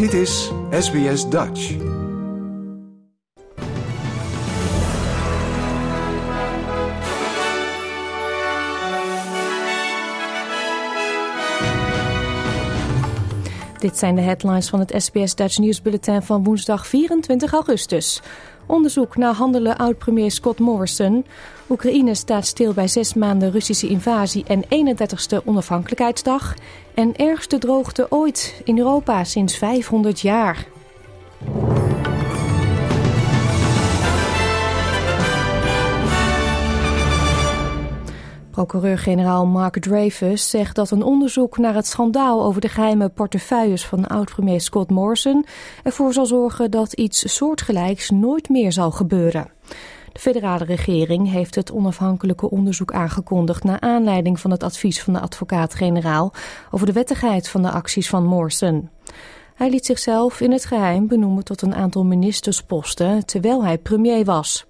Dit is SBS Dutch. Dit zijn de headlines van het SBS Dutch Nieuwsbulletin van woensdag 24 augustus. Onderzoek naar handelen oud-premier Scott Morrison. Oekraïne staat stil bij zes maanden Russische invasie en 31ste onafhankelijkheidsdag. En ergste droogte ooit in Europa sinds 500 jaar. Procureur-generaal Mark Dreyfus zegt dat een onderzoek naar het schandaal over de geheime portefeuilles van oud-premier Scott Morrison ervoor zal zorgen dat iets soortgelijks nooit meer zal gebeuren. De federale regering heeft het onafhankelijke onderzoek aangekondigd naar aanleiding van het advies van de advocaat-generaal over de wettigheid van de acties van Morrison. Hij liet zichzelf in het geheim benoemen tot een aantal ministersposten terwijl hij premier was.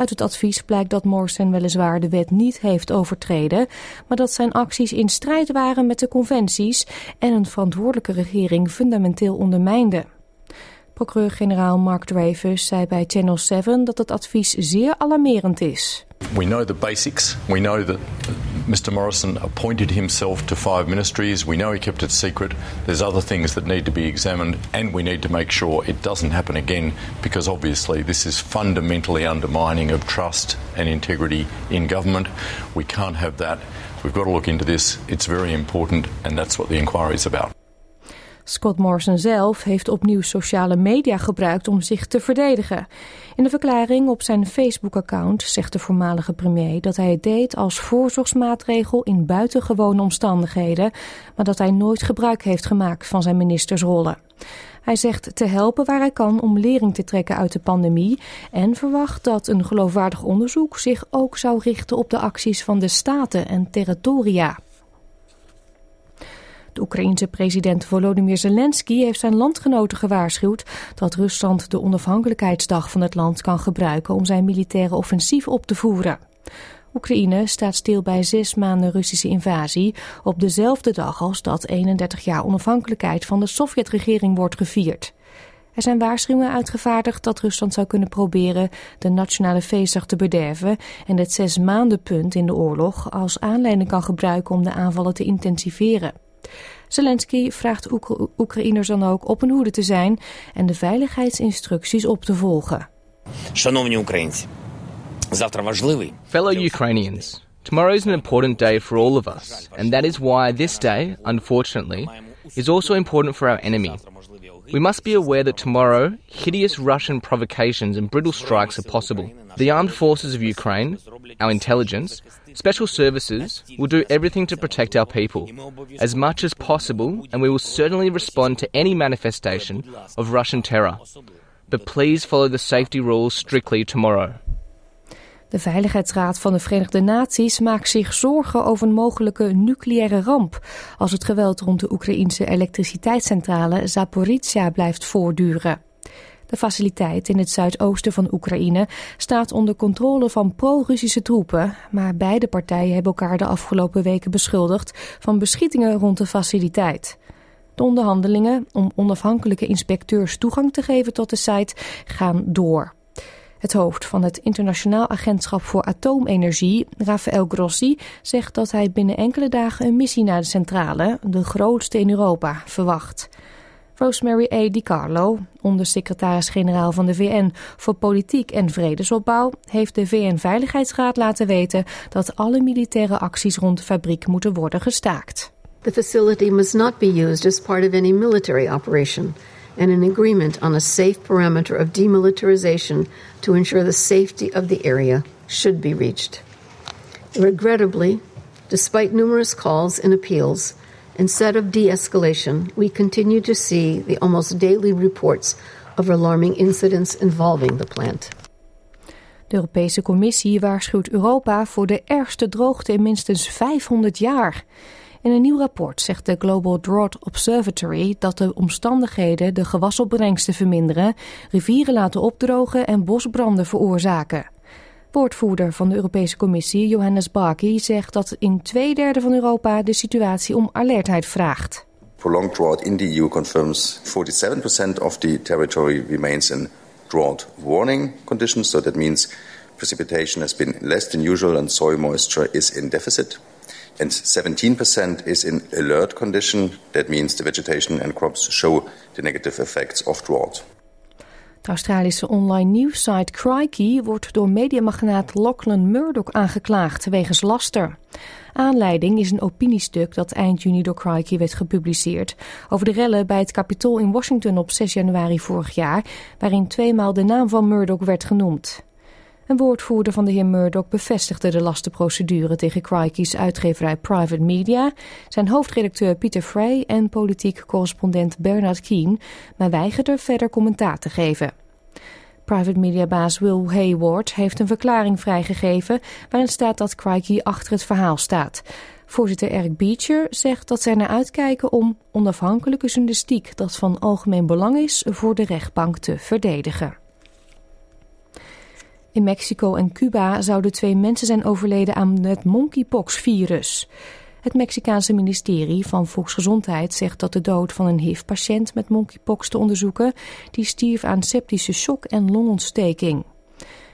Uit het advies blijkt dat Morrison weliswaar de wet niet heeft overtreden, maar dat zijn acties in strijd waren met de conventies en een verantwoordelijke regering fundamenteel ondermijnden. Procureur-generaal Mark Dreyfus zei bij Channel 7 dat het advies zeer alarmerend is. We know the basics. We know that Mr. Morrison appointed himself to five ministries. We know he kept it secret. There's other things that need to be examined, and we need to make sure it doesn't happen again because obviously this is fundamentally undermining of trust and integrity in government. We can't have that. We've got to look into this. It's very important, and that's what the inquiry is about. Scott Morrison zelf heeft opnieuw sociale media gebruikt om zich te verdedigen. In de verklaring op zijn Facebook-account zegt de voormalige premier dat hij het deed als voorzorgsmaatregel in buitengewone omstandigheden, maar dat hij nooit gebruik heeft gemaakt van zijn ministersrollen. Hij zegt te helpen waar hij kan om lering te trekken uit de pandemie en verwacht dat een geloofwaardig onderzoek zich ook zou richten op de acties van de staten en territoria. De Oekraïense president Volodymyr Zelensky heeft zijn landgenoten gewaarschuwd dat Rusland de onafhankelijkheidsdag van het land kan gebruiken om zijn militaire offensief op te voeren. Oekraïne staat stil bij zes maanden Russische invasie op dezelfde dag als dat 31 jaar onafhankelijkheid van de Sovjetregering wordt gevierd. Er zijn waarschuwingen uitgevaardigd dat Rusland zou kunnen proberen de nationale feestdag te bederven en het zes maanden punt in de oorlog als aanleiding kan gebruiken om de aanvallen te intensiveren. Zelensky vraagt Oek Oekraïners dan ook op hun hoede te zijn en de veiligheidsinstructies op te volgen. Fellow Ukrainians, tomorrow is an important day for all of us, and that is why this day, unfortunately, is also important for our enemy. We must be aware that tomorrow, hideous Russian provocations and brutal strikes are possible. The armed forces of Ukraine, our intelligence, special services will do everything to protect our people as much as possible, and we will certainly respond to any manifestation of Russian terror. But please follow the safety rules strictly tomorrow. De Veiligheidsraad van de Verenigde Naties maakt zich zorgen over een mogelijke nucleaire ramp als het geweld rond de Oekraïnse elektriciteitscentrale Zaporizhia blijft voortduren. De faciliteit in het zuidoosten van Oekraïne staat onder controle van pro-Russische troepen, maar beide partijen hebben elkaar de afgelopen weken beschuldigd van beschietingen rond de faciliteit. De onderhandelingen om onafhankelijke inspecteurs toegang te geven tot de site gaan door. Het hoofd van het Internationaal Agentschap voor Atoomenergie, Rafael Grossi, zegt dat hij binnen enkele dagen een missie naar de centrale, de grootste in Europa, verwacht. Rosemary A. DiCarlo, ondersecretaris-generaal van de VN voor Politiek en Vredesopbouw, heeft de VN-veiligheidsraad laten weten dat alle militaire acties rond de fabriek moeten worden gestaakt. The facility must not be used as part of any military operation, and an agreement on a safe parameter of demilitarization to ensure the safety of the area should be reached. Regrettably, despite numerous calls and appeals, instead of de escalation, we continue to see the almost daily reports of alarming incidents involving the plant. De Europese Commissie waarschuwt Europa voor de ergste droogte in minstens 500 jaar. In een nieuw rapport zegt de Global Drought Observatory dat de omstandigheden de gewasopbrengsten verminderen, rivieren laten opdrogen en bosbranden veroorzaken. Woordvoerder van de Europese Commissie, Johannes Barky, zegt dat in twee derde van Europa de situatie om alertheid vraagt. prolonged drought in the EU confirms 47% of the territory remains in drought warning conditions. So that means precipitation has been less than usual and soil moisture is in deficit. And 17% is in alert condition. That means the vegetation and crops show the negative effects of drought. De Australische online nieuwssite Crikey wordt door mediamagnaat Lachlan Murdoch aangeklaagd wegens laster. Aanleiding is een opiniestuk dat eind juni door Crikey werd gepubliceerd over de rellen bij het Capitool in Washington op 6 januari vorig jaar, waarin tweemaal de naam van Murdoch werd genoemd. Een woordvoerder van de heer Murdoch bevestigde de lastenprocedure tegen Crikey's uitgeverij Private Media, zijn hoofdredacteur Peter Frey en politiek correspondent Bernard Keane, maar weigerde verder commentaar te geven. Private Media-baas Will Hayward heeft een verklaring vrijgegeven waarin staat dat Crikey achter het verhaal staat. Voorzitter Eric Beecher zegt dat zij naar uitkijken om onafhankelijke journalistiek dat van algemeen belang is voor de rechtbank te verdedigen. In Mexico en Cuba zouden twee mensen zijn overleden aan het monkeypox-virus. Het Mexicaanse ministerie van Volksgezondheid zegt dat de dood van een HIV-patiënt met monkeypox te onderzoeken, die stierf aan septische shock en longontsteking.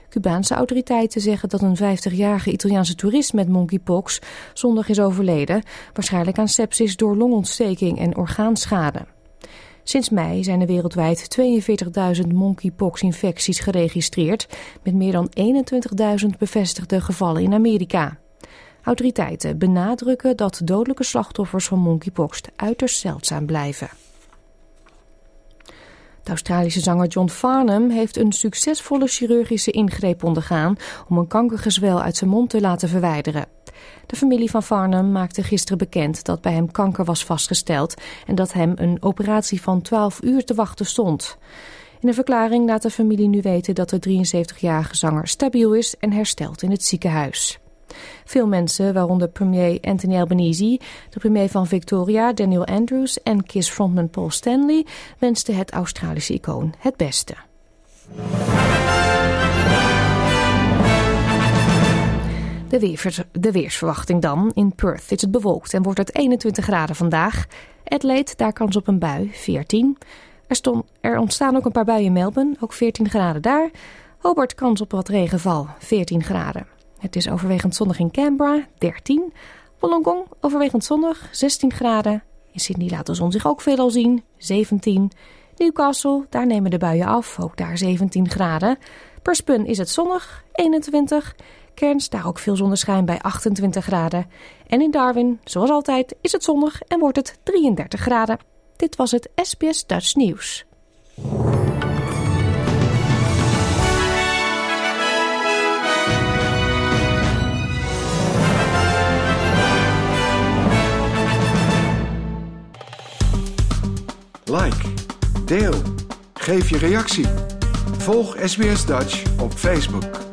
Cubaanse autoriteiten zeggen dat een 50-jarige Italiaanse toerist met monkeypox zondag is overleden, waarschijnlijk aan sepsis door longontsteking en orgaanschade. Sinds mei zijn er wereldwijd 42.000 monkeypox-infecties geregistreerd, met meer dan 21.000 bevestigde gevallen in Amerika. Autoriteiten benadrukken dat dodelijke slachtoffers van monkeypox uiterst zeldzaam blijven. De Australische zanger John Farnham heeft een succesvolle chirurgische ingreep ondergaan om een kankergezwel uit zijn mond te laten verwijderen. De familie van Farnham maakte gisteren bekend dat bij hem kanker was vastgesteld en dat hem een operatie van 12 uur te wachten stond. In een verklaring laat de familie nu weten dat de 73-jarige zanger stabiel is en herstelt in het ziekenhuis. Veel mensen, waaronder premier Anthony Albanese, de premier van Victoria Daniel Andrews en Kiss frontman Paul Stanley, wensten het Australische icoon het beste. De, weer, de weersverwachting dan. In Perth is het bewolkt en wordt het 21 graden vandaag. Adelaide, daar kans op een bui, 14. Er, stond, er ontstaan ook een paar buien in Melbourne, ook 14 graden daar. Hobart kans op wat regenval, 14 graden. Het is overwegend zonnig in Canberra, 13. Wollongong overwegend zonnig, 16 graden. In Sydney laat de zon zich ook veelal zien, 17. Newcastle, daar nemen de buien af, ook daar 17 graden. Perspun is het zonnig, 21. Cairns, daar ook veel zonneschijn bij 28 graden. En in Darwin, zoals altijd, is het zonnig en wordt het 33 graden. Dit was het SBS Dutch Nieuws. Like, deel, geef je reactie. Volg SBS Dutch op Facebook.